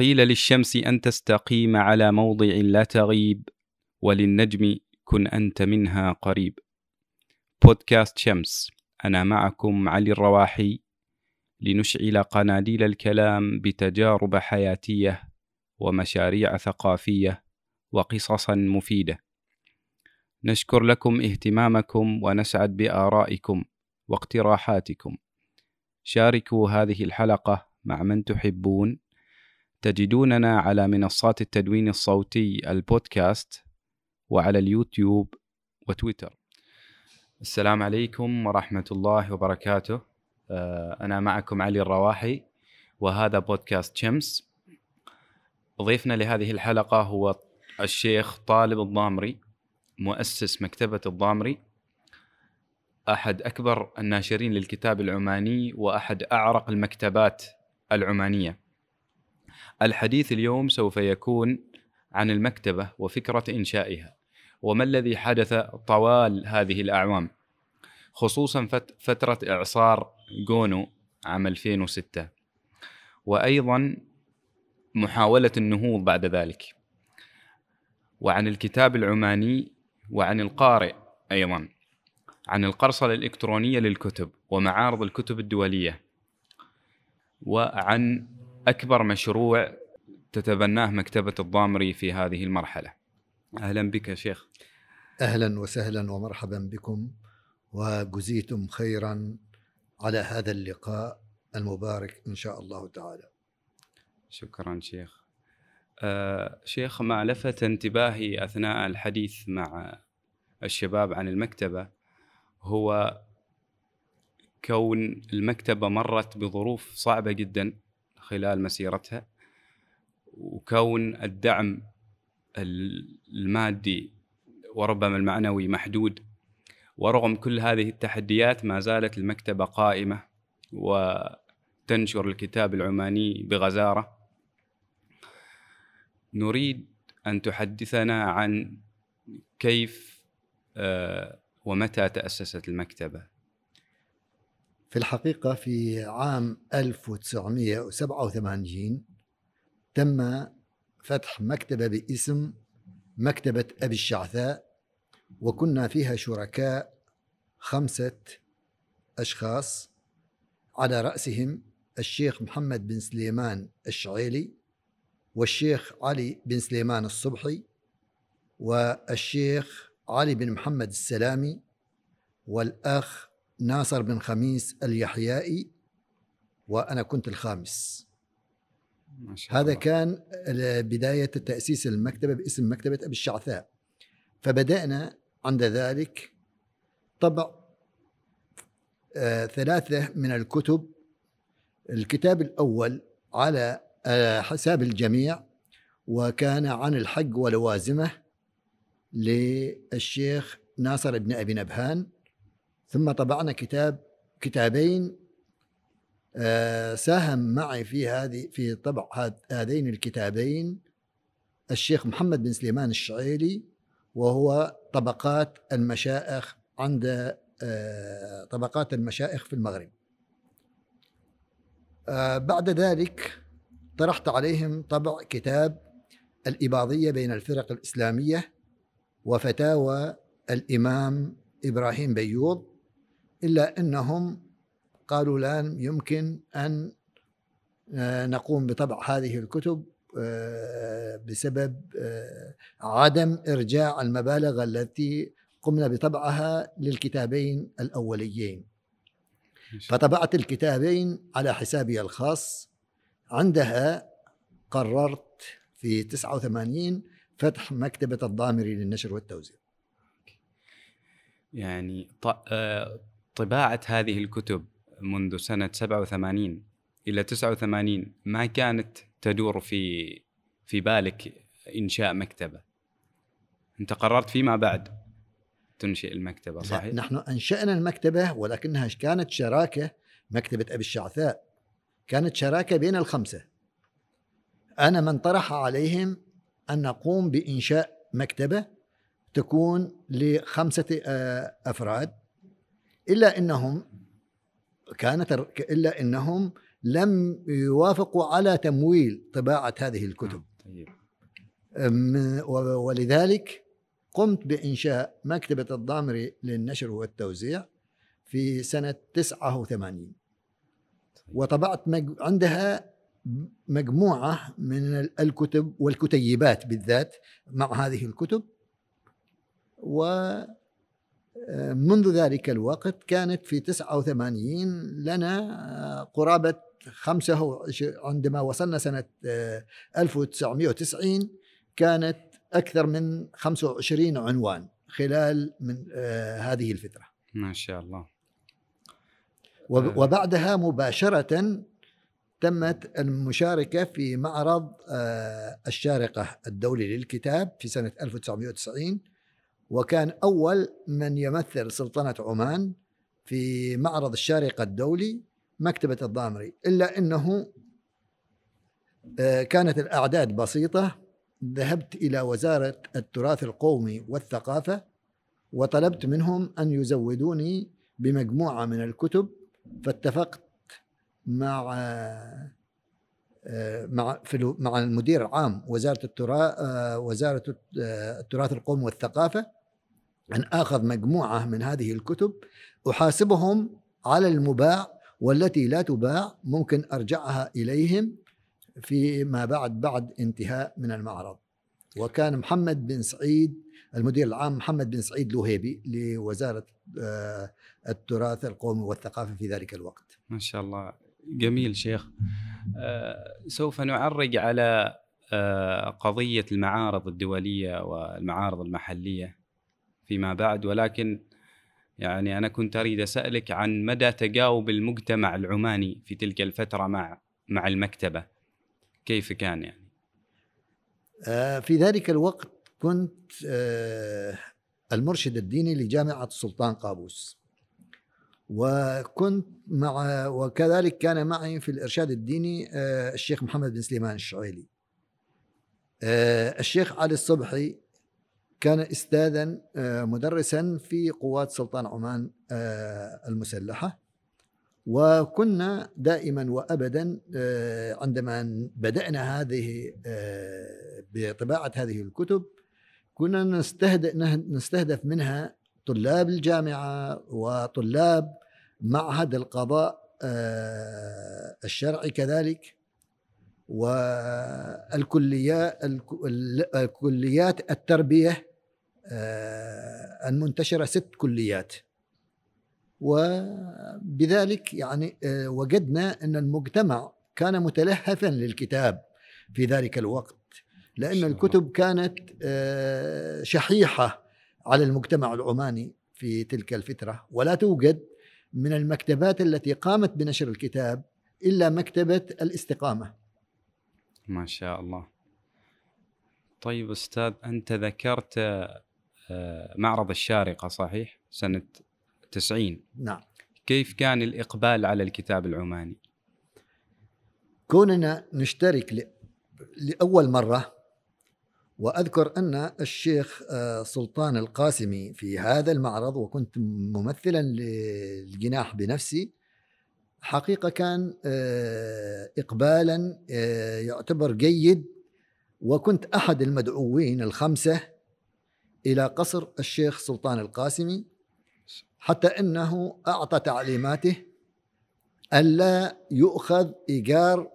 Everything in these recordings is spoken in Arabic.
قيل للشمس أن تستقيم على موضع لا تغيب وللنجم كن أنت منها قريب. بودكاست شمس أنا معكم علي الرواحي لنشعل قناديل الكلام بتجارب حياتية ومشاريع ثقافية وقصصا مفيدة. نشكر لكم اهتمامكم ونسعد بآرائكم واقتراحاتكم. شاركوا هذه الحلقة مع من تحبون. تجدوننا على منصات التدوين الصوتي البودكاست وعلى اليوتيوب وتويتر. السلام عليكم ورحمة الله وبركاته. آه، أنا معكم علي الرواحي وهذا بودكاست شمس. ضيفنا لهذه الحلقة هو الشيخ طالب الضامري مؤسس مكتبة الضامري أحد أكبر الناشرين للكتاب العماني وأحد أعرق المكتبات العمانية. الحديث اليوم سوف يكون عن المكتبة وفكرة إنشائها وما الذي حدث طوال هذه الأعوام خصوصا فترة إعصار جونو عام 2006 وأيضا محاولة النهوض بعد ذلك وعن الكتاب العماني وعن القارئ أيضا عن القرصنة الإلكترونية للكتب ومعارض الكتب الدولية وعن أكبر مشروع تتبناه مكتبة الضامري في هذه المرحلة. أهلا بك شيخ. أهلا وسهلا ومرحبا بكم وجزيتم خيرا على هذا اللقاء المبارك إن شاء الله تعالى. شكرا شيخ. آه شيخ ما لفت انتباهي أثناء الحديث مع الشباب عن المكتبة هو كون المكتبة مرت بظروف صعبة جدا. خلال مسيرتها وكون الدعم المادي وربما المعنوي محدود ورغم كل هذه التحديات ما زالت المكتبة قائمة وتنشر الكتاب العماني بغزارة. نريد أن تحدثنا عن كيف آه، ومتى تأسست المكتبة؟ في الحقيقة في عام 1987 تم فتح مكتبة باسم مكتبة أبي الشعثاء وكنا فيها شركاء خمسة أشخاص على رأسهم الشيخ محمد بن سليمان الشعيلي والشيخ علي بن سليمان الصبحي والشيخ علي بن محمد السلامي والأخ ناصر بن خميس اليحيائي وأنا كنت الخامس. ما شاء هذا الله. كان بداية تأسيس المكتبة باسم مكتبة أبي الشعثاء. فبدأنا عند ذلك طبع آه ثلاثة من الكتب الكتاب الأول على آه حساب الجميع وكان عن الحق ولوازمه للشيخ ناصر بن أبي نبهان. ثم طبعنا كتاب كتابين آه، ساهم معي في هذه في طبع هذين الكتابين الشيخ محمد بن سليمان الشعيلي وهو طبقات المشائخ عند آه، طبقات المشائخ في المغرب. آه، بعد ذلك طرحت عليهم طبع كتاب الإباضية بين الفرق الإسلامية وفتاوى الإمام إبراهيم بيوض إلا أنهم قالوا لا يمكن أن آه، نقوم بطبع هذه الكتب آه، بسبب آه، عدم إرجاع المبالغ التي قمنا بطبعها للكتابين الأوليين. فطبعت الكتابين على حسابي الخاص. عندها قررت في 89 فتح مكتبة الضامري للنشر والتوزيع. يعني طباعة هذه الكتب منذ سنة 87 إلى 89 ما كانت تدور في في بالك إنشاء مكتبة؟ أنت قررت فيما بعد تنشئ المكتبة صحيح؟ نحن أنشأنا المكتبة ولكنها كانت شراكة مكتبة أبي الشعثاء. كانت شراكة بين الخمسة. أنا من طرح عليهم أن نقوم بإنشاء مكتبة تكون لخمسة آه، أفراد. إلا أنهم كانت إلا أنهم لم يوافقوا على تمويل طباعة هذه الكتب طيب. ولذلك قمت بإنشاء مكتبة الضامري للنشر والتوزيع في سنة 89 طيب. وطبعت عندها مجموعة من الكتب والكتيبات بالذات مع هذه الكتب ومنذ ذلك الوقت كانت في 89 لنا قرابة خمسة عندما وصلنا سنة 1990 كانت أكثر من 25 عنوان خلال من هذه الفترة. ما شاء الله. وبعدها مباشرة تمت المشاركة في معرض الشارقة الدولي للكتاب في سنة 1990 وكان أول من يمثل سلطنة عمان في معرض الشارقة الدولي مكتبة الضامري إلا أنه آه، كانت الأعداد بسيطة. ذهبت إلى وزارة التراث القومي والثقافة وطلبت منهم أن يزودوني بمجموعة من الكتب فاتفقت مع آه، مع مع المدير العام وزارة التراث آه، وزارة التراث القومي والثقافة. أن آخذ مجموعة من هذه الكتب أحاسبهم على المباع والتي لا تباع ممكن أرجعها إليهم فيما بعد بعد انتهاء من المعرض وكان محمد بن سعيد المدير العام محمد بن سعيد لوهيبي لوزارة آه، التراث القومي والثقافة في ذلك الوقت. ما شاء الله جميل شيخ. آه، سوف نعرج على آه، قضية المعارض الدولية والمعارض المحلية فيما بعد ولكن يعني أنا كنت أريد أسألك عن مدى تجاوب المجتمع العماني في تلك الفترة مع مع المكتبة. كيف كان يعني؟ آه، في ذلك الوقت كنت آه، المرشد الديني لجامعة السلطان قابوس. وكنت مع وكذلك كان معي في الإرشاد الديني آه، الشيخ محمد بن سليمان الشعيلي. الشيخ علي الصبحي كان استاذا آه، مدرسا في قوات سلطان عمان آه، المسلحة. وكنا دائما وابدا آه، عندما بدأنا هذه بطباعة هذه الكتب كنا نستهدف منها طلاب الجامعة وطلاب معهد القضاء الشرعي كذلك والكليات الكليات التربية المنتشرة ست كليات. وبذلك يعني آه، وجدنا أن المجتمع كان متلهفا للكتاب في ذلك الوقت لأن الكتب كانت آه، شحيحة على المجتمع العماني في تلك الفترة. ولا توجد من المكتبات التي قامت بنشر الكتاب إلا مكتبة الاستقامة. ما شاء الله. طيب أستاذ أنت ذكرت معرض الشارقة صحيح؟ سنة 90 نعم. كيف كان الإقبال على الكتاب العماني؟ كوننا نشترك لأول مرة وأذكر أن الشيخ آه، سلطان القاسمي في هذا المعرض وكنت ممثلا للجناح بنفسي حقيقة كان آه، إقبالا آه، يعتبر جيد وكنت أحد المدعوين الخمسة إلى قصر الشيخ سلطان القاسمي حتى أنه أعطى تعليماته ألا يؤخذ إيجار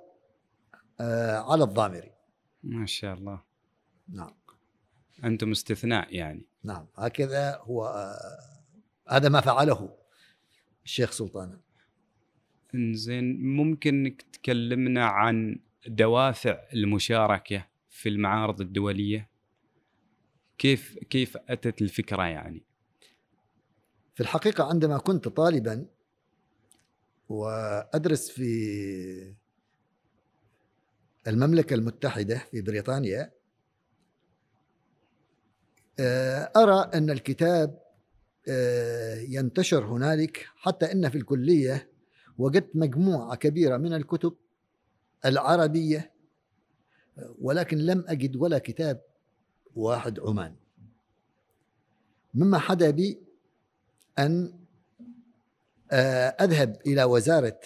آه، على الضامري. ما شاء الله. نعم. أنتم استثناء يعني. نعم. هكذا هو آه، هذا ما فعله الشيخ سلطان. زين ممكن إنك تكلمنا عن دوافع المشاركة في المعارض الدولية؟ كيف كيف أتت الفكرة يعني؟ في الحقيقة عندما كنت طالبا وأدرس في المملكة المتحدة في بريطانيا آه، أرى أن الكتاب آه، ينتشر هنالك حتى إن في الكلية وجدت مجموعة كبيرة من الكتب العربية ولكن لم أجد ولا كتاب واحد عمان. مما حدا بي أن آه، أذهب إلى وزارة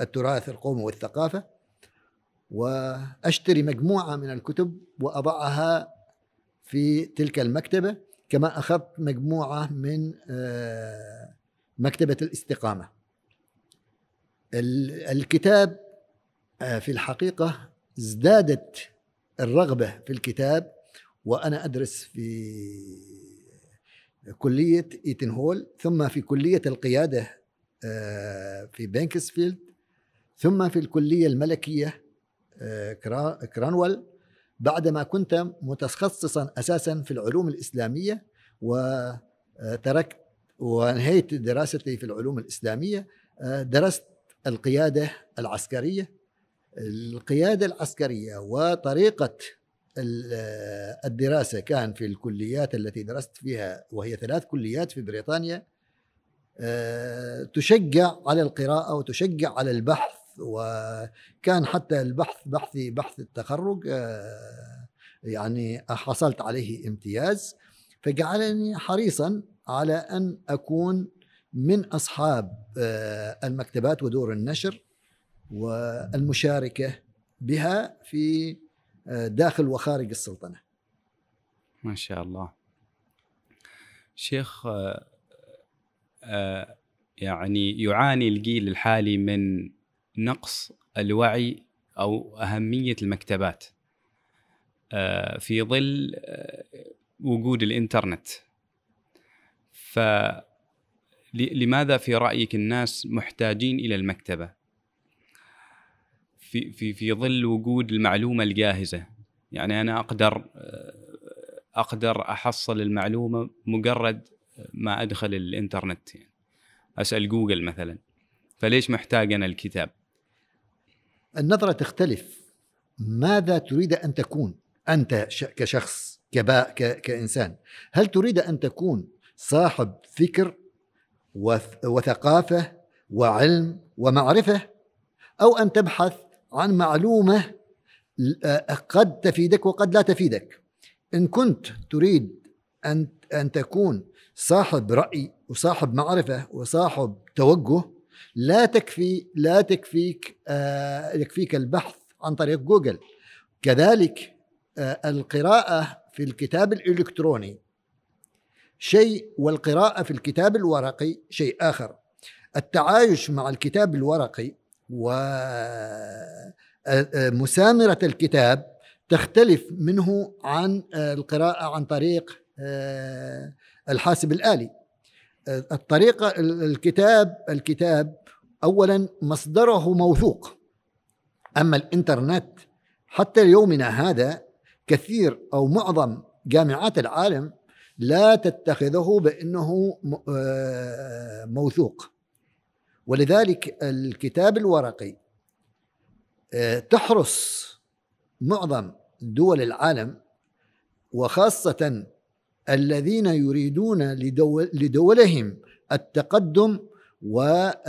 التراث القومي والثقافة وأشتري مجموعة من الكتب وأضعها في تلك المكتبة كما أخذت مجموعة من آه، مكتبة الاستقامة. الكتاب آه، في الحقيقة ازدادت الرغبة في الكتاب وأنا أدرس في كلية إيتن هول ثم في كلية القيادة آه، في بانكسفيلد ثم في الكلية الملكية آه، كرانول بعدما كنت متخصصا أساسا في العلوم الإسلامية وتركت وانهيت دراستي في العلوم الإسلامية درست القيادة العسكرية. القيادة العسكرية وطريقة الدراسة كان في الكليات التي درست فيها وهي ثلاث كليات في بريطانيا آه، تشجع على القراءة وتشجع على البحث وكان حتى البحث بحثي بحث التخرج آه، يعني حصلت عليه امتياز فجعلني حريصا على أن أكون من أصحاب آه، المكتبات ودور النشر والمشاركة بها في داخل وخارج السلطنة. ما شاء الله. شيخ آه، آه، يعني يعاني الجيل الحالي من نقص الوعي أو أهمية المكتبات في ظل وجود الإنترنت. فلماذا في رأيك الناس محتاجين إلى المكتبة؟ في في في ظل وجود المعلومة الجاهزة. يعني أنا أقدر أقدر أحصل المعلومة مجرد ما أدخل الإنترنت يعني أسأل جوجل مثلا فليش محتاج أنا الكتاب؟ النظرة تختلف. ماذا تريد أن تكون أنت كشخص كباء كإنسان؟ هل تريد أن تكون صاحب فكر وثقافة وعلم ومعرفة؟ أو أن تبحث عن معلومة آه، قد تفيدك وقد لا تفيدك. إن كنت تريد أن أن تكون صاحب رأي وصاحب معرفة وصاحب توجه لا تكفي لا تكفيك آه، يكفيك البحث عن طريق جوجل. كذلك آه، القراءة في الكتاب الإلكتروني شيء والقراءة في الكتاب الورقي شيء آخر. التعايش مع الكتاب الورقي ومسامرة الكتاب تختلف منه عن القراءة عن طريق الحاسب الآلي. الطريقة الكتاب الكتاب أولا مصدره موثوق. أما الإنترنت حتى يومنا هذا كثير أو معظم جامعات العالم لا تتخذه بأنه موثوق. ولذلك الكتاب الورقي آه، تحرص معظم دول العالم وخاصة الذين يريدون لدول لدولهم التقدم والعلم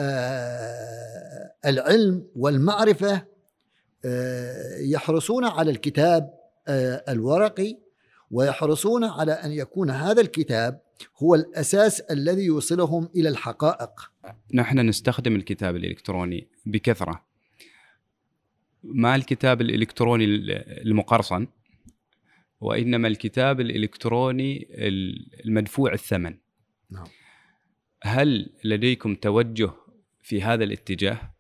آه، والمعرفة آه، يحرصون على الكتاب الورقي ويحرصون على أن يكون هذا الكتاب هو الأساس الذي يوصلهم إلى الحقائق. نحن نستخدم الكتاب الإلكتروني بكثرة. ما الكتاب الإلكتروني المقرصن؟ وإنما الكتاب الإلكتروني المدفوع الثمن. نعم. هل لديكم توجه في هذا الاتجاه؟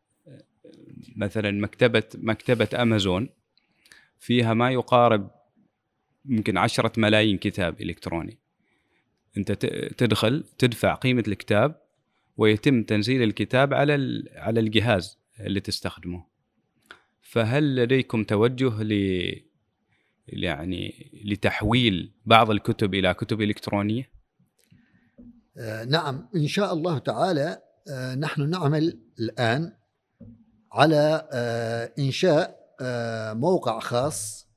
مثلا مكتبة مكتبة أمازون فيها ما يقارب يمكن عشرة ملايين كتاب إلكتروني. أنت تدخل تدفع قيمة الكتاب ويتم تنزيل الكتاب على على الجهاز اللي تستخدمه. فهل لديكم توجه ل يعني لتحويل بعض الكتب إلى كتب إلكترونية؟ آه نعم. إن شاء الله تعالى آه نحن نعمل الآن على آه إنشاء آه موقع خاص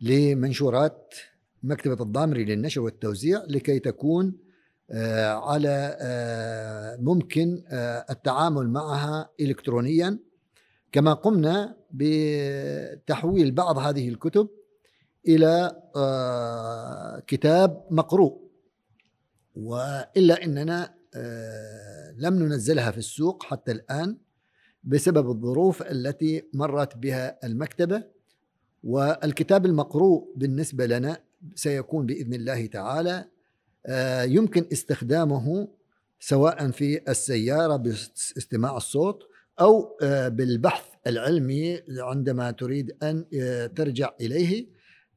لمنشورات مكتبة الضامري للنشر والتوزيع لكي تكون آه، على آه، ممكن آه، التعامل معها الكترونيا. كما قمنا بتحويل بعض هذه الكتب إلى كتاب مقروء. وإلا إننا لم ننزلها في السوق حتى الآن بسبب الظروف التي مرت بها المكتبة. والكتاب المقروء بالنسبة لنا سيكون بإذن الله تعالى آه، يمكن استخدامه سواء في السيارة باستماع الصوت أو آه، بالبحث العلمي عندما تريد أن آه، ترجع إليه.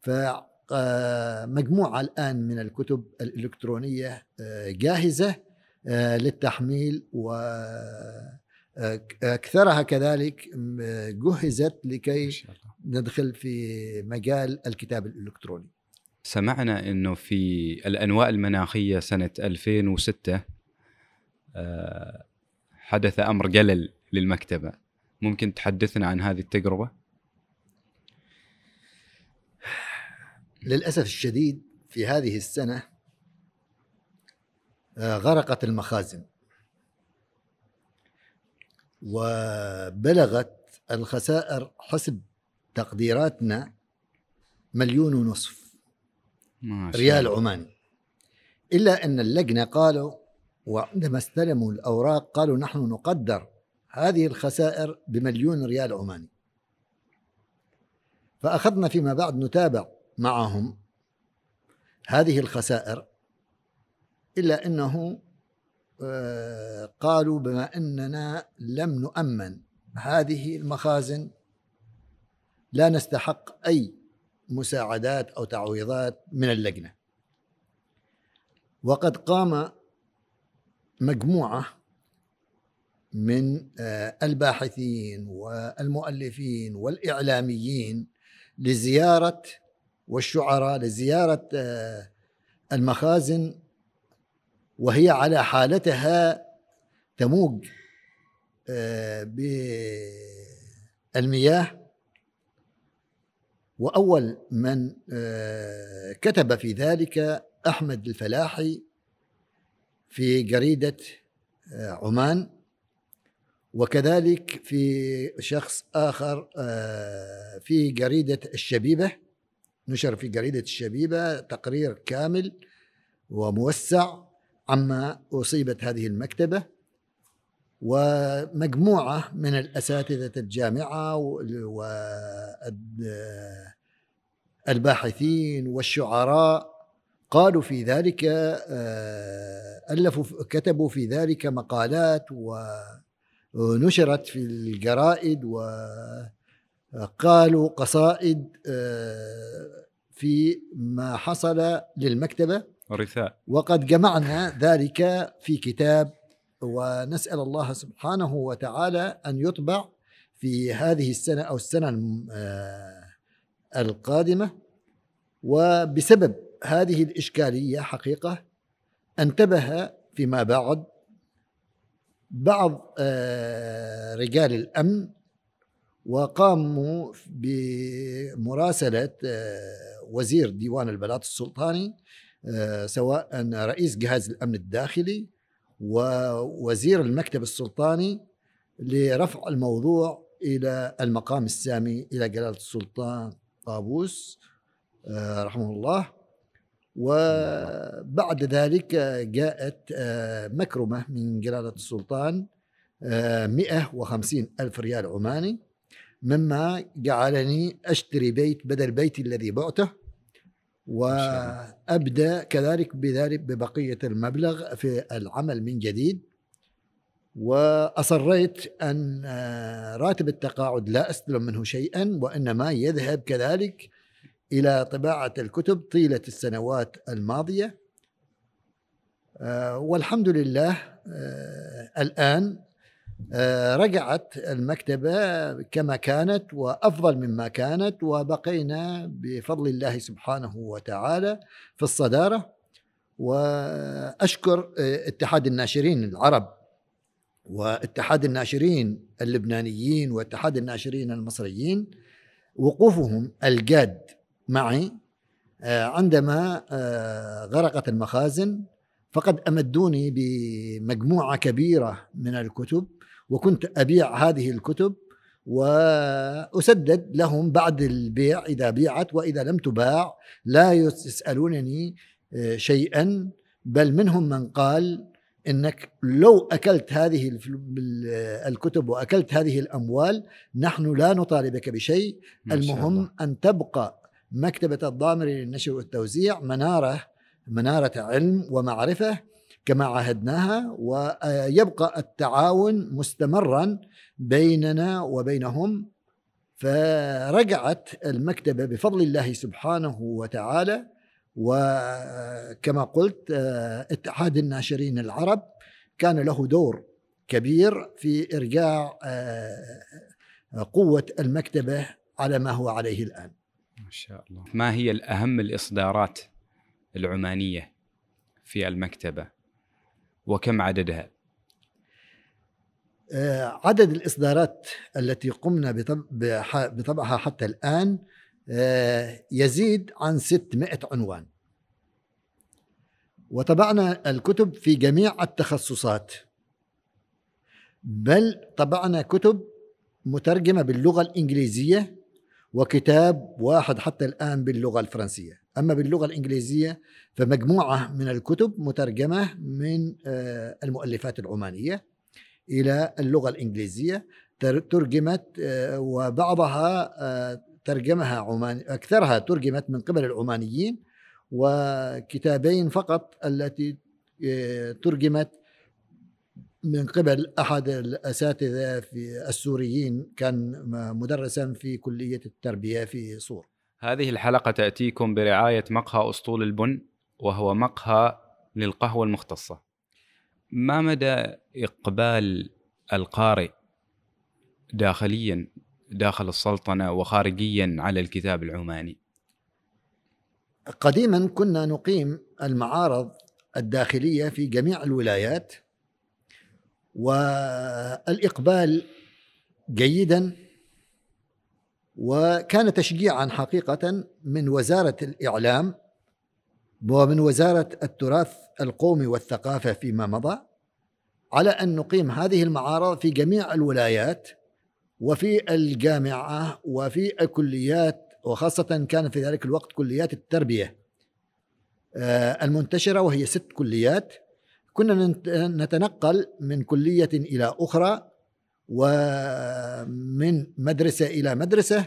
فمجموعة الآن من الكتب الإلكترونية جاهزة للتحميل و أكثرها كذلك جهزت لكي ندخل في مجال الكتاب الإلكتروني. سمعنا أنه في الأنواء المناخية سنة 2006 آه، حدث أمر قلل للمكتبة. ممكن تحدثنا عن هذه التجربة؟ للأسف الشديد في هذه السنة آه، غرقت المخازن. وبلغت الخسائر حسب تقديراتنا مليون ونصف. ريال عماني إلا أن اللجنة قالوا وعندما استلموا الأوراق قالوا نحن نقدر هذه الخسائر بمليون ريال عماني. فأخذنا فيما بعد نتابع معهم هذه الخسائر إلا أنه آه، قالوا بما أننا لم نؤمن هذه المخازن لا نستحق أي مساعدات أو تعويضات من اللجنة. وقد قام مجموعة من آه، الباحثين والمؤلفين والإعلاميين لزيارة والشعراء لزيارة آه، المخازن وهي على حالتها تموج آه، بالمياه وأول من آه، كتب في ذلك أحمد الفلاحي في جريدة آه، عمان وكذلك في شخص آخر في جريدة الشبيبة. نشر في جريدة الشبيبة تقرير كامل وموسع عما أصيبت هذه المكتبة. ومجموعة من الأساتذة الجامعة والباحثين والشعراء قالوا في ذلك آه، ألفوا كتبوا في ذلك مقالات ونشرت في الجرائد وقالوا قصائد آه، في ما حصل للمكتبة. رثاء. وقد جمعنا ذلك في كتاب ونسأل الله سبحانه وتعالى أن يطبع في هذه السنة أو السنة آه، القادمة. وبسبب هذه الإشكالية حقيقة انتبه فيما بعد بعض آه، رجال الأمن وقاموا بمراسلة آه، وزير ديوان البلاط السلطاني سواء رئيس جهاز الأمن الداخلي ووزير المكتب السلطاني لرفع الموضوع إلى المقام السامي إلى جلالة السلطان قابوس آه، رحمه الله. وبعد ذلك جاءت آه، مكرمة من جلالة السلطان 150 ألف ريال عماني مما جعلني أشتري بيت بدل بيتي الذي بعته. وأبدأ كذلك بذلك ببقية المبلغ في العمل من جديد. وأصريت أن آه، راتب التقاعد لا أستلم منه شيئا وإنما يذهب كذلك إلى طباعة الكتب طيلة السنوات الماضية. آه، والحمد لله آه، الآن رجعت المكتبة كما كانت وأفضل مما كانت وبقينا بفضل الله سبحانه وتعالى في الصدارة. وأشكر آه، اتحاد الناشرين العرب واتحاد الناشرين اللبنانيين واتحاد الناشرين المصريين وقوفهم الجاد معي آه، عندما غرقت المخازن فقد أمدوني بمجموعة كبيرة من الكتب وكنت أبيع هذه الكتب وأسدد لهم بعد البيع إذا بيعت وإذا لم تباع لا يسألونني آه، شيئا بل منهم من قال إنك لو أكلت هذه الكتب وأكلت هذه الأموال نحن لا نطالبك بشيء. المهم أن تبقى مكتبة الضامري للنشر والتوزيع منارة منارة علم ومعرفة كما عهدناها ويبقى التعاون مستمرا بيننا وبينهم فرجعت المكتبة بفضل الله سبحانه وتعالى وكما قلت اتحاد الناشرين العرب كان له دور كبير في إرجاع آه، قوة المكتبة على ما هو عليه الآن. ما شاء الله. ما هي الأهم الإصدارات العمانية في المكتبة؟ وكم عددها؟ آه، عدد الإصدارات التي قمنا بطبعها حتى الآن آه، يزيد عن 600 عنوان وطبعنا الكتب في جميع التخصصات بل طبعنا كتب مترجمة باللغة الإنجليزية وكتاب واحد حتى الآن باللغة الفرنسية. أما باللغة الإنجليزية فمجموعة من الكتب مترجمة من آه، المؤلفات العمانية إلى اللغة الإنجليزية. ترجمت آه، وبعضها ترجمها عمان أكثرها ترجمت من قبل العمانيين وكتابين فقط التي آه، ترجمت من قبل أحد الأساتذة في السوريين كان مدرسا في كلية التربية في صور هذه الحلقة تأتيكم برعاية مقهى أسطول البن وهو مقهى للقهوة المختصة. ما مدى إقبال القارئ داخليا داخل السلطنة وخارجيا على الكتاب العماني؟ قديما كنا نقيم المعارض الداخلية في جميع الولايات والإقبال جيدا وكان تشجيعا حقيقة من وزارة الإعلام ومن وزارة التراث القومي والثقافة فيما مضى على أن نقيم هذه المعارض في جميع الولايات وفي الجامعة وفي الكليات وخاصة كان في ذلك الوقت كليات التربية آه، المنتشرة وهي ست كليات كنا نتنقل من كلية إلى أخرى ومن مدرسة إلى مدرسة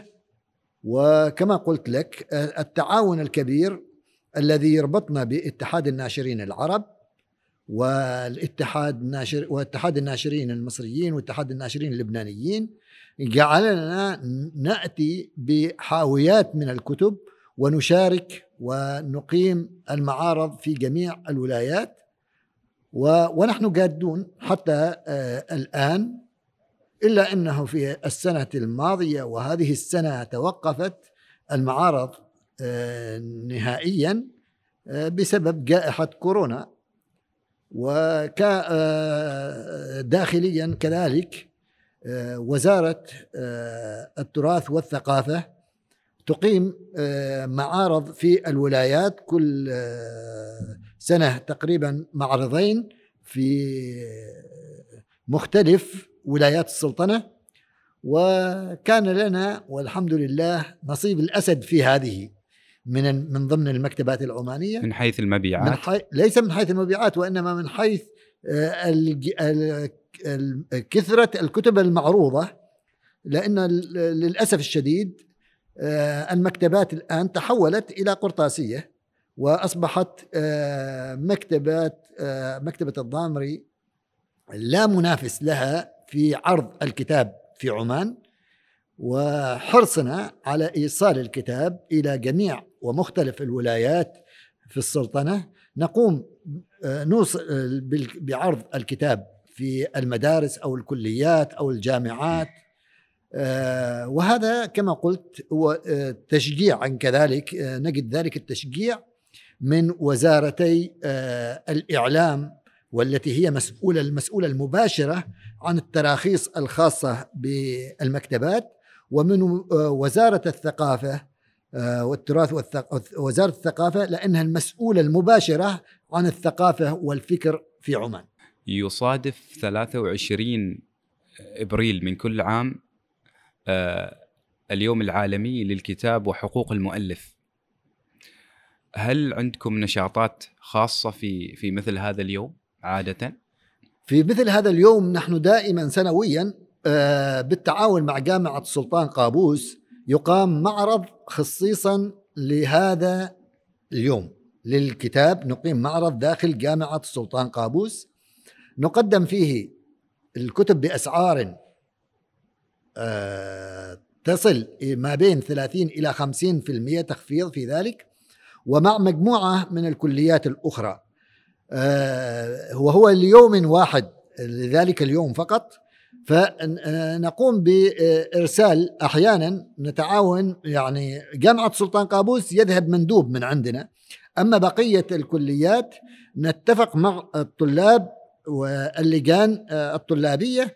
وكما قلت لك التعاون الكبير الذي يربطنا باتحاد الناشرين العرب والاتحاد الناشر واتحاد الناشرين المصريين واتحاد الناشرين اللبنانيين جعلنا نأتي بحاويات من الكتب ونشارك ونقيم المعارض في جميع الولايات. ونحن جادون حتى آه، الآن إلا أنه في السنة الماضية وهذه السنة توقفت المعارض آه، نهائيا آه، بسبب جائحة كورونا. وداخليا كذلك وزارة التراث والثقافة تقيم معارض في الولايات كل سنة تقريبا معرضين في مختلف ولايات السلطنة وكان لنا والحمد لله نصيب الأسد في هذه من من ضمن المكتبات العمانية. من حيث المبيعات. من حي... ليس من حيث المبيعات وإنما من حيث كثرة الكتب المعروضة لأن للأسف الشديد آه، المكتبات الآن تحولت إلى قرطاسية. وأصبحت آه، مكتبات آه، مكتبة الضامري لا منافس لها في عرض الكتاب في عمان وحرصنا على إيصال الكتاب إلى جميع ومختلف الولايات في السلطنة. نقوم نوصل بعرض الكتاب في المدارس أو الكليات أو الجامعات. آه، وهذا كما قلت هو آه، تشجيعا كذلك آه، نجد ذلك التشجيع من وزارتي الإعلام والتي هي مسؤولة المسؤولة المباشرة عن التراخيص الخاصة بالمكتبات ومن وزارة الثقافة والتراث وزارة الثقافة لأنها المسؤولة المباشرة عن الثقافة والفكر في عمان. يصادف 23 إبريل من كل عام آه، اليوم العالمي للكتاب وحقوق المؤلف. هل عندكم نشاطات خاصة في في مثل هذا اليوم عادة؟ في مثل هذا اليوم نحن دائما سنويا آه، بالتعاون مع جامعة السلطان قابوس يقام معرض خصيصا لهذا اليوم. للكتاب نقيم معرض داخل جامعة السلطان قابوس. نقدم فيه الكتب بأسعار آه، تصل ما بين 30 إلى 50% تخفيض في ذلك. ومع مجموعة من الكليات الأخرى. آه، وهو ليوم واحد لذلك اليوم فقط. فنقوم بإرسال أحيانا نتعاون يعني جامعة سلطان قابوس يذهب مندوب من عندنا. أما بقية الكليات نتفق مع الطلاب واللجان آه، الطلابية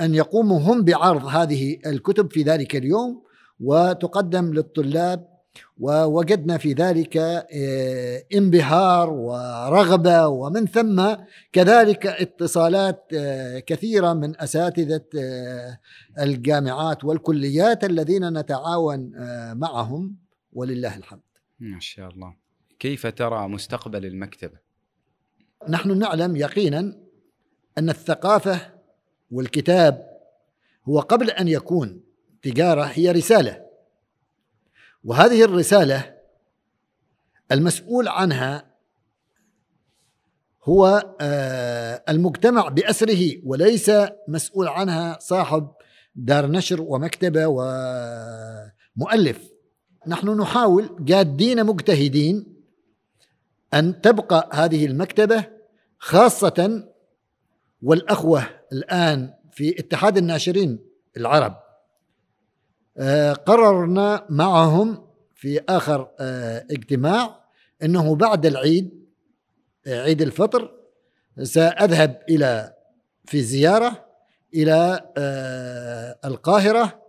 أن يقوموا هم بعرض هذه الكتب في ذلك اليوم وتقدم للطلاب ووجدنا في ذلك آه، انبهار ورغبة ومن ثم كذلك اتصالات آه، كثيرة من أساتذة آه، الجامعات والكليات الذين نتعاون معهم ولله الحمد. ما شاء الله. كيف ترى مستقبل المكتبة؟ نحن نعلم يقينا أن الثقافة والكتاب هو قبل أن يكون تجارة هي رسالة وهذه الرسالة المسؤول عنها هو آه، المجتمع بأسره وليس مسؤول عنها صاحب دار نشر ومكتبة ومؤلف. نحن نحاول جادين مجتهدين أن تبقى هذه المكتبة خاصة والأخوة الآن في اتحاد الناشرين العرب. قررنا معهم في آخر آه، اجتماع إنه بعد العيد آه، عيد الفطر سأذهب إلى في زيارة إلى القاهرة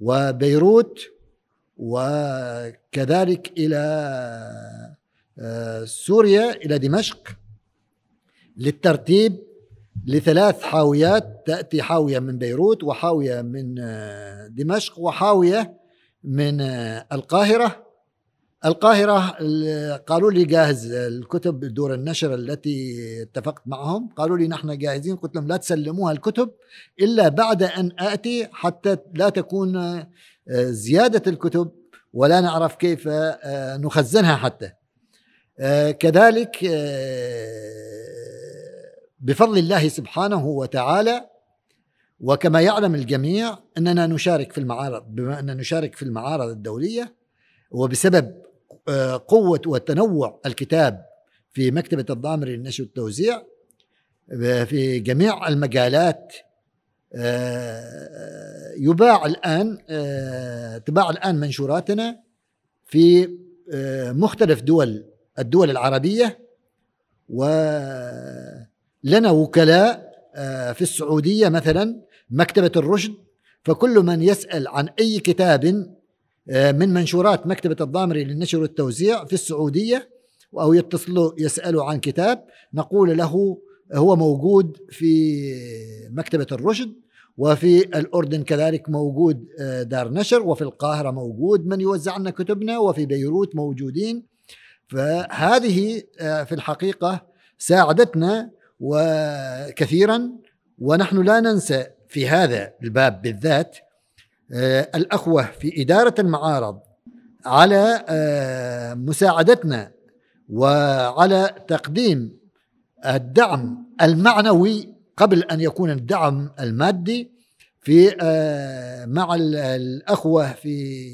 وبيروت وكذلك إلى سوريا إلى دمشق للترتيب لثلاث حاويات. تأتي حاوية من بيروت وحاوية من آه، دمشق وحاوية من آه، القاهرة. القاهرة قالوا لي جاهز الكتب دور النشر التي اتفقت معهم. قالوا لي نحن جاهزين قلت لهم لا تسلموها الكتب إلا بعد أن آتي حتى لا تكون آه، زيادة الكتب ولا نعرف كيف نخزنها حتى. كذلك بفضل الله سبحانه وتعالى. وكما يعلم الجميع أننا نشارك في المعارض بما أن نشارك في المعارض الدولية. وبسبب آه، قوة وتنوع الكتاب في مكتبة الضامر للنشر والتوزيع آه، في جميع المجالات آه، يباع الآن تباع الآن منشوراتنا في مختلف دول الدول العربية. و لنا وكلاء آه، في السعودية مثلا مكتبة الرشد فكل من يسأل عن أي كتاب آه، من منشورات مكتبة الضامري للنشر والتوزيع في السعودية أو يتصلوا يسألوا عن كتاب نقول له هو موجود في مكتبة الرشد وفي الأردن كذلك موجود آه، دار نشر وفي القاهرة موجود من يوزع لنا كتبنا وفي بيروت موجودين. فهذه في الحقيقة ساعدتنا وكثيرا ونحن لا ننسى في هذا الباب بالذات آه، الأخوة في إدارة المعارض على آه، مساعدتنا وعلى تقديم الدعم المعنوي قبل أن يكون الدعم المادي في آه، مع الأخوة في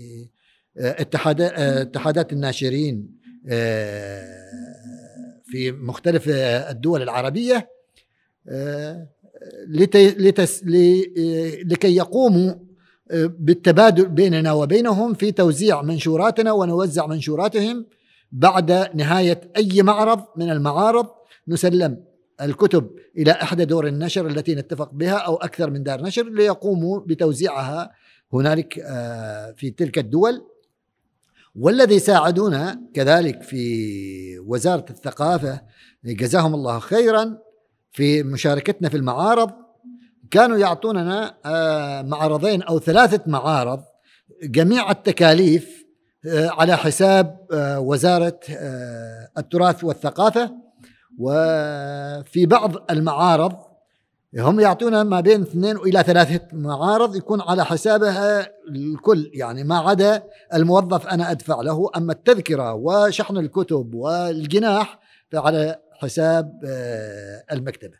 اتحادات الناشرين في مختلف الدول العربية آه، لكي يقوموا آه، بالتبادل بيننا وبينهم في توزيع منشوراتنا ونوزع منشوراتهم بعد نهاية أي معرض من المعارض. نسلم الكتب إلى إحدى دور النشر التي نتفق بها أو أكثر من دار نشر ليقوموا بتوزيعها هنالك آه، في تلك الدول. والذي ساعدونا كذلك في وزارة الثقافة جزاهم الله خيرا في مشاركتنا في المعارض. كانوا يعطوننا آه، معرضين أو ثلاثة معارض جميع التكاليف آه، على حساب آه، وزارة التراث والثقافة. وفي بعض المعارض هم يعطونا ما بين اثنين إلى ثلاثة معارض يكون على حسابها الكل يعني ما عدا الموظف أنا أدفع له أما التذكرة وشحن الكتب والجناح فعلى حساب آه، المكتبة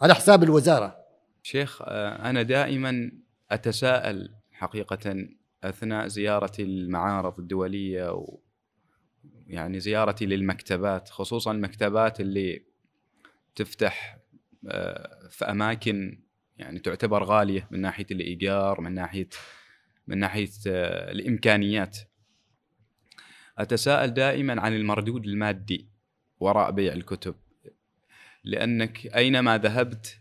على حساب الوزارة. شيخ آه، أنا دائما أتساءل حقيقة أثناء زيارتي المعارض الدولية و يعني زيارتي للمكتبات خصوصا المكتبات اللي تفتح في أماكن يعني تعتبر غالية من ناحية الإيجار من ناحية من ناحية آه، الإمكانيات. أتساءل دائما عن المردود المادي وراء بيع الكتب لأنك أينما ذهبت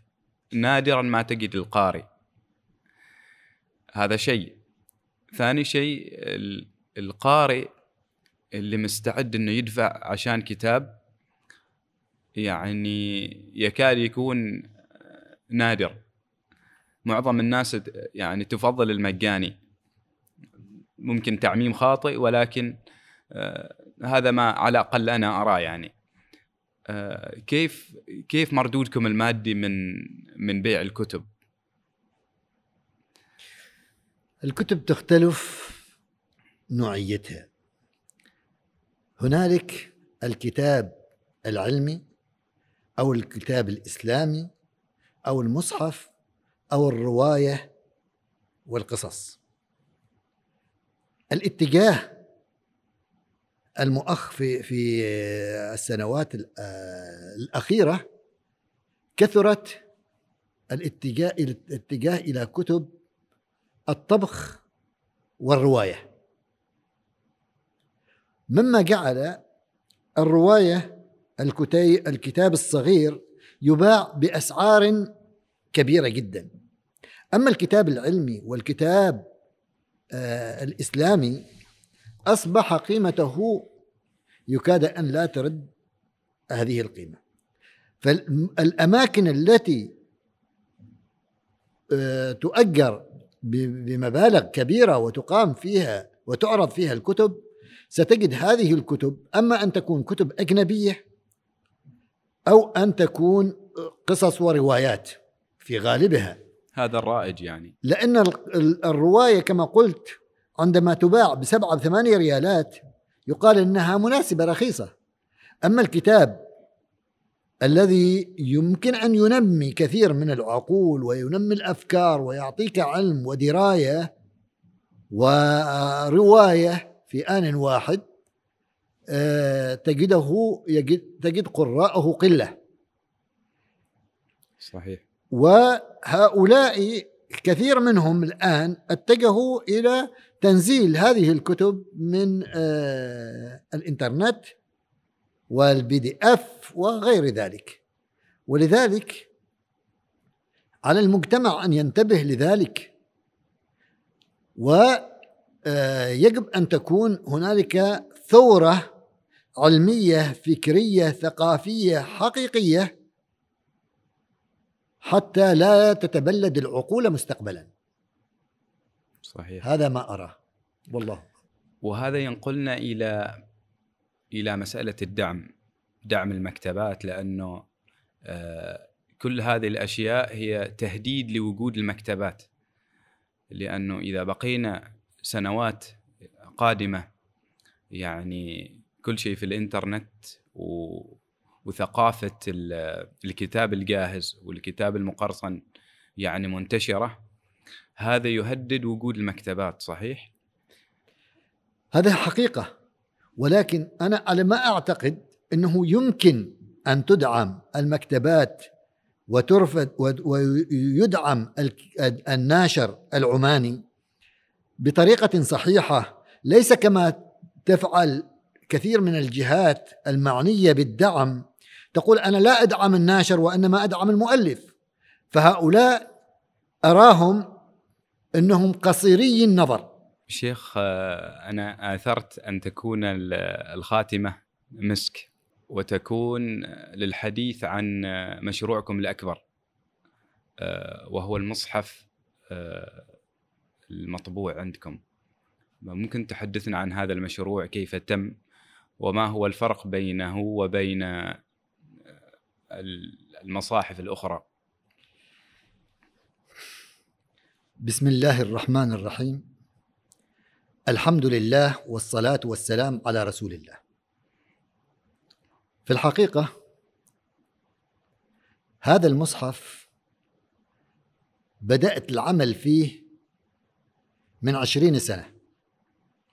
نادرا ما تجد القارئ هذا شيء. ثاني شيء القارئ اللي مستعد إنه يدفع عشان كتاب يعني يكاد يكون نادر. معظم الناس يعني تفضل المجاني. ممكن تعميم خاطئ ولكن آه هذا ما على الأقل أنا أراه يعني. آه كيف كيف مردودكم المادي من من بيع الكتب؟ الكتب تختلف نوعيتها. هنالك الكتاب العلمي أو الكتاب الإسلامي أو المصحف أو الرواية والقصص. الاتجاه المؤخ في في السنوات الأخيرة كثرت الاتجاه الاتجاه إلى كتب الطبخ والرواية. مما جعل الروايه الكتاب الصغير يباع بأسعار كبيرة جدا. أما الكتاب العلمي والكتاب آه الإسلامي أصبح قيمته يكاد أن لا ترد هذه القيمة. فالأماكن التي آه تؤجر بمبالغ كبيرة وتقام فيها وتعرض فيها الكتب ستجد هذه الكتب أما أن تكون كتب أجنبية أو أن تكون قصص وروايات في غالبها. هذا الرائج يعني. لأن الرواية كما قلت عندما تباع بسبعة بثمانية ريالات يقال إنها مناسبة رخيصة. أما الكتاب الذي يمكن أن ينمي كثير من العقول وينمي الأفكار ويعطيك علم ودراية ورواية في آن واحد تجده يجد تجد قراءه قلة. صحيح. وهؤلاء كثير منهم الآن اتجهوا إلى تنزيل هذه الكتب من آه، الإنترنت والبي دي إف وغير ذلك. ولذلك على المجتمع أن ينتبه لذلك. و آه، يجب أن تكون هنالك ثورة علمية فكرية ثقافية حقيقية حتى لا تتبلد العقول مستقبلا. صحيح. هذا ما أراه. والله. وهذا ينقلنا إلى إلى مسألة الدعم دعم المكتبات لأنه آه، كل هذه الأشياء هي تهديد لوجود المكتبات. لأنه إذا بقينا سنوات قادمة يعني كل شيء في الإنترنت و... وثقافة الكتاب الجاهز والكتاب المقرصن يعني منتشرة هذا يهدد وجود المكتبات صحيح؟ هذا حقيقة ولكن أنا على ما أعتقد إنه يمكن أن تدعم المكتبات وترفد ويدعم الناشر العماني بطريقة صحيحة ليس كما تفعل كثير من الجهات المعنية بالدعم تقول أنا لا أدعم الناشر وإنما أدعم المؤلف فهؤلاء أراهم إنهم قصيري النظر. شيخ آه، أنا آثرت أن تكون الخاتمة مسك وتكون للحديث عن مشروعكم الأكبر آه، وهو المصحف آه، المطبوع عندكم. ممكن تحدثنا عن هذا المشروع كيف تم؟ وما هو الفرق بينه وبين المصاحف الأخرى؟ بسم الله الرحمن الرحيم. الحمد لله والصلاة والسلام على رسول الله. في الحقيقة هذا المصحف بدأت العمل فيه من عشرين سنة.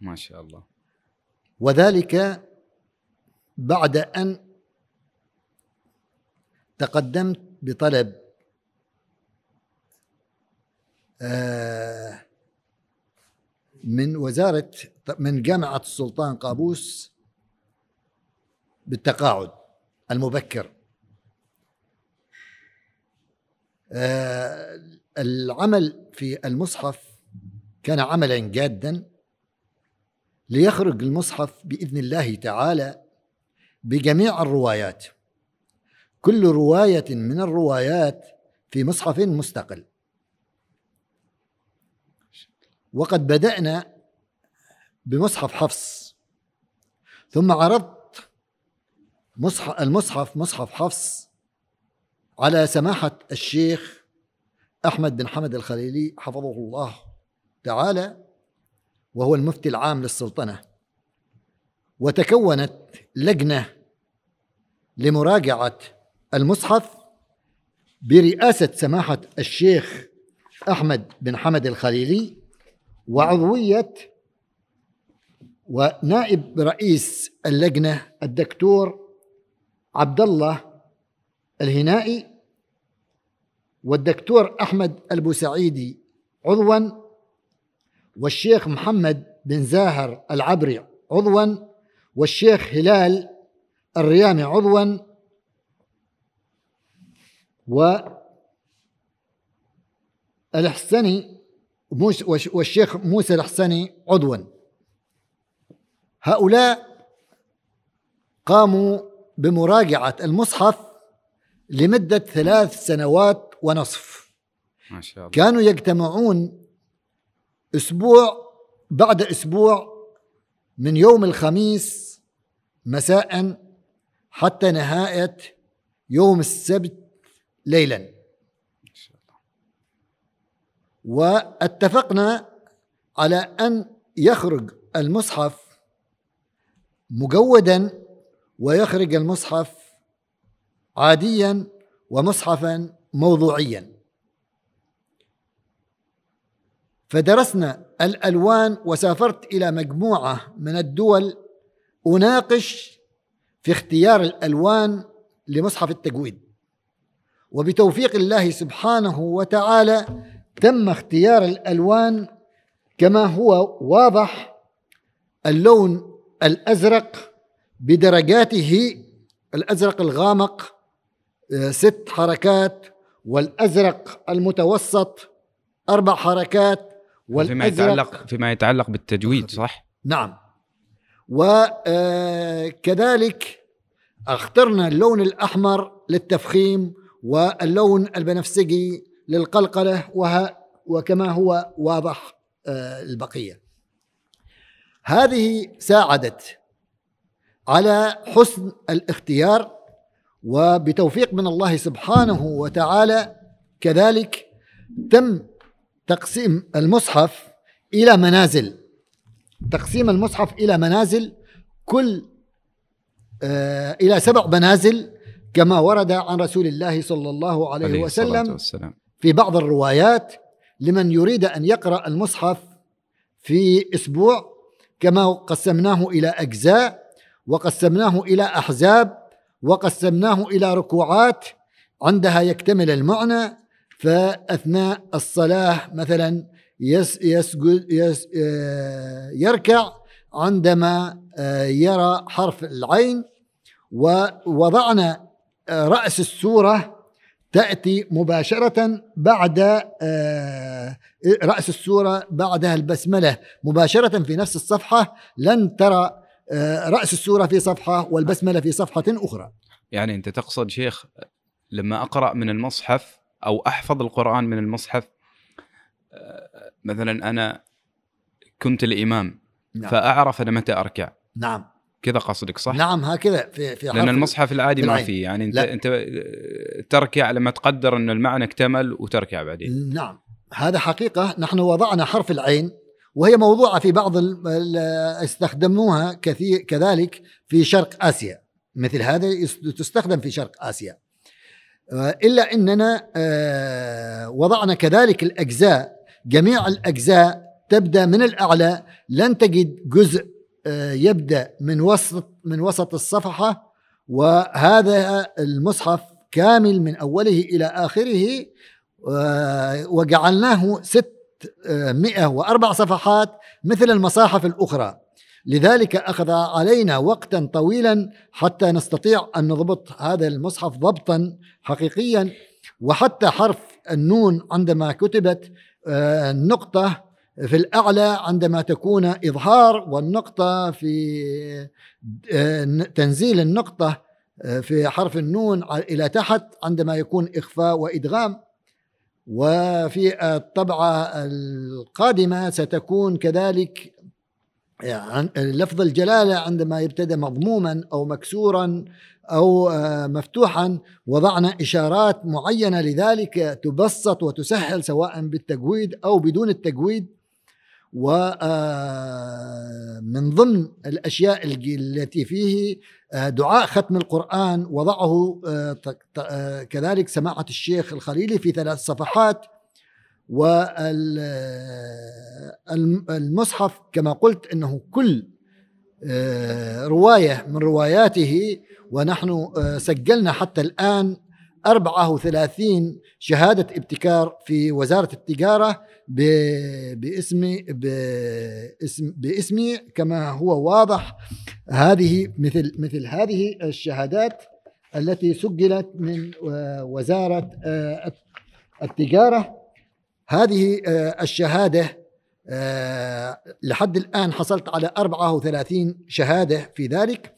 ما شاء الله. وذلك بعد أن تقدمت بطلب آه، من وزارة من جامعة السلطان قابوس بالتقاعد المبكر. آه، العمل في المصحف كان عملا جادا ليخرج المصحف بإذن الله تعالى بجميع الروايات. كل رواية من الروايات في مصحف مستقل. وقد بدأنا بمصحف حفص. ثم عرضت مصحف المصحف مصحف حفص على سماحة الشيخ أحمد بن حمد الخليلي حفظه الله تعالى وهو المفتي العام للسلطنة. وتكونت لجنة لمراجعة المصحف برئاسة سماحة الشيخ أحمد بن حمد الخليلي وعضوية ونائب رئيس اللجنة الدكتور عبد الله الهنائي والدكتور أحمد البوسعيدي عضوا والشيخ محمد بن زاهر العبري عضوا والشيخ هلال الريامي عضوا والحسني والشيخ موسى الحسني عضوا. هؤلاء قاموا بمراجعة المصحف لمدة ثلاث سنوات ونصف. ما شاء الله. كانوا يجتمعون أسبوع بعد أسبوع من يوم الخميس مساء حتى نهاية يوم السبت ليلا. واتفقنا على أن يخرج المصحف مجودا ويخرج المصحف عاديا ومصحفا موضوعيا. فدرسنا الألوان وسافرت إلى مجموعة من الدول أناقش في اختيار الألوان لمصحف التجويد. وبتوفيق الله سبحانه وتعالى تم اختيار الألوان كما هو واضح اللون الأزرق بدرجاته الأزرق الغامق آه، ست حركات والأزرق المتوسط أربع حركات فيما يتعلق فيما يتعلق بالتجويد صح؟ نعم. وكذلك اخترنا اللون الأحمر للتفخيم واللون البنفسجي للقلقلة وكما هو واضح آه، البقية. هذه ساعدت على حسن الاختيار وبتوفيق من الله سبحانه وتعالى كذلك تم تقسيم المصحف إلى منازل تقسيم المصحف إلى منازل كل آه إلى سبع منازل كما ورد عن رسول الله صلى الله عليه, عليه وسلم والسلام. في بعض الروايات لمن يريد أن يقرأ المصحف في أسبوع كما قسمناه إلى أجزاء وقسمناه إلى أحزاب وقسمناه إلى ركوعات عندها يكتمل المعنى فأثناء الصلاة مثلا يسجد يس آه، يركع عندما آه، يرى حرف العين ووضعنا آه، رأس السورة تأتي مباشرة بعد رأس السورة بعدها البسملة. مباشرة في نفس الصفحة لن ترى رأس السورة في صفحة والبسملة في صفحة أخرى. يعني أنت تقصد شيخ لما أقرأ من المصحف أو أحفظ القرآن من المصحف. آه، مثلا أنا كنت الإمام نعم. فأعرف أنا متى أركع. نعم. كذا قصدك صح؟ نعم هكذا في في لأن المصحف العادي ما فيه يعني أنت لا. أنت تركع لما تقدر أن المعنى اكتمل وتركع بعدين. نعم. هذا حقيقة. نحن وضعنا حرف العين وهي موضوعة في بعض استخدموها كثير كذلك في شرق آسيا. مثل هذا تستخدم في شرق آسيا. آه، إلا أننا آه، وضعنا كذلك الأجزاء جميع الأجزاء تبدأ من الأعلى لن تجد جزء آه، يبدأ من وسط من وسط الصفحة وهذا المصحف كامل من أوله إلى آخره وجعلناه ست مئة وأربع صفحات مثل المصاحف الأخرى. لذلك أخذ علينا وقتا طويلا حتى نستطيع أن نضبط هذا المصحف ضبطا حقيقيا وحتى حرف النون عندما كتبت آه، النقطة في الأعلى عندما تكون إظهار والنقطة في آه، تنزيل النقطة آه، في حرف النون إلى تحت عندما يكون إخفاء وإدغام. وفي الطبعة القادمة ستكون كذلك يعني لفظ الجلالة عندما يبتدى مضموما أو مكسورا أو آه، مفتوحا وضعنا إشارات معينة لذلك تبسط وتسهل سواء بالتجويد أو بدون التجويد. ومن آه، ضمن الأشياء التي فيه آه، دعاء ختم القرآن وضعه كذلك سماحة الشيخ الخليلي في ثلاث صفحات. والمصحف كما قلت إنه كل آه، رواية من رواياته ونحن آه، سجلنا حتى الآن 34 شهادة ابتكار في وزارة التجارة باسم باسم باسمي كما هو واضح. هذه مثل مثل هذه الشهادات التي سجلت من آه، وزارة التجارة. هذه آه، الشهادة آه، لحد الآن حصلت على 34 شهادة في ذلك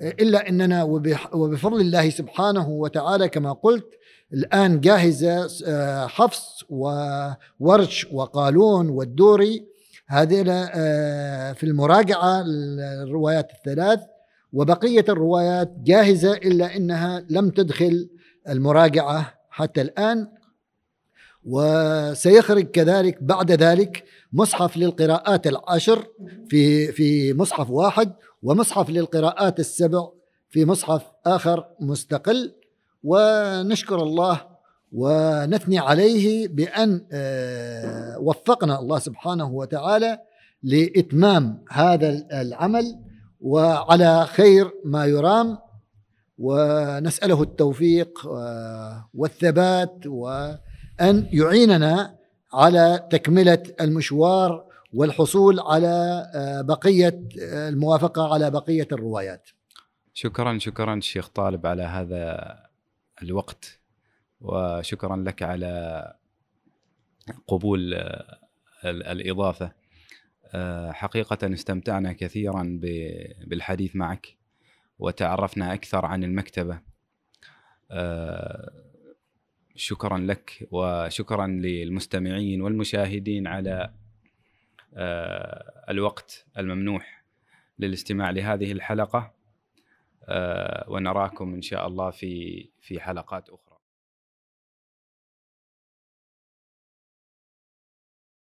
آه، إلا أننا وبفضل الله سبحانه وتعالى كما قلت الآن جاهزة حفص وورش وقالون والدوري هذه في المراجعة الروايات الثلاث وبقية الروايات جاهزة إلا أنها لم تدخل المراجعة حتى الآن. وسيخرج كذلك بعد ذلك مصحف للقراءات العشر في في مصحف واحد ومصحف للقراءات السبع في مصحف آخر مستقل. ونشكر الله ونثني عليه بأن آه، وفقنا الله سبحانه وتعالى لإتمام هذا العمل. وعلى خير ما يرام. ونسأله التوفيق آه، والثبات و أن يعيننا على تكملة المشوار والحصول على آه، بقية آه، الموافقة على بقية الروايات. شكرا شكرا شيخ طالب على هذا الوقت وشكرا لك على قبول آه، الإضافة. حقيقة استمتعنا كثيرا بالحديث معك وتعرفنا أكثر عن المكتبة. شكرا لك وشكرا للمستمعين والمشاهدين على آه، الوقت الممنوح للاستماع لهذه الحلقة. آه، ونراكم إن شاء الله في في حلقات أخرى.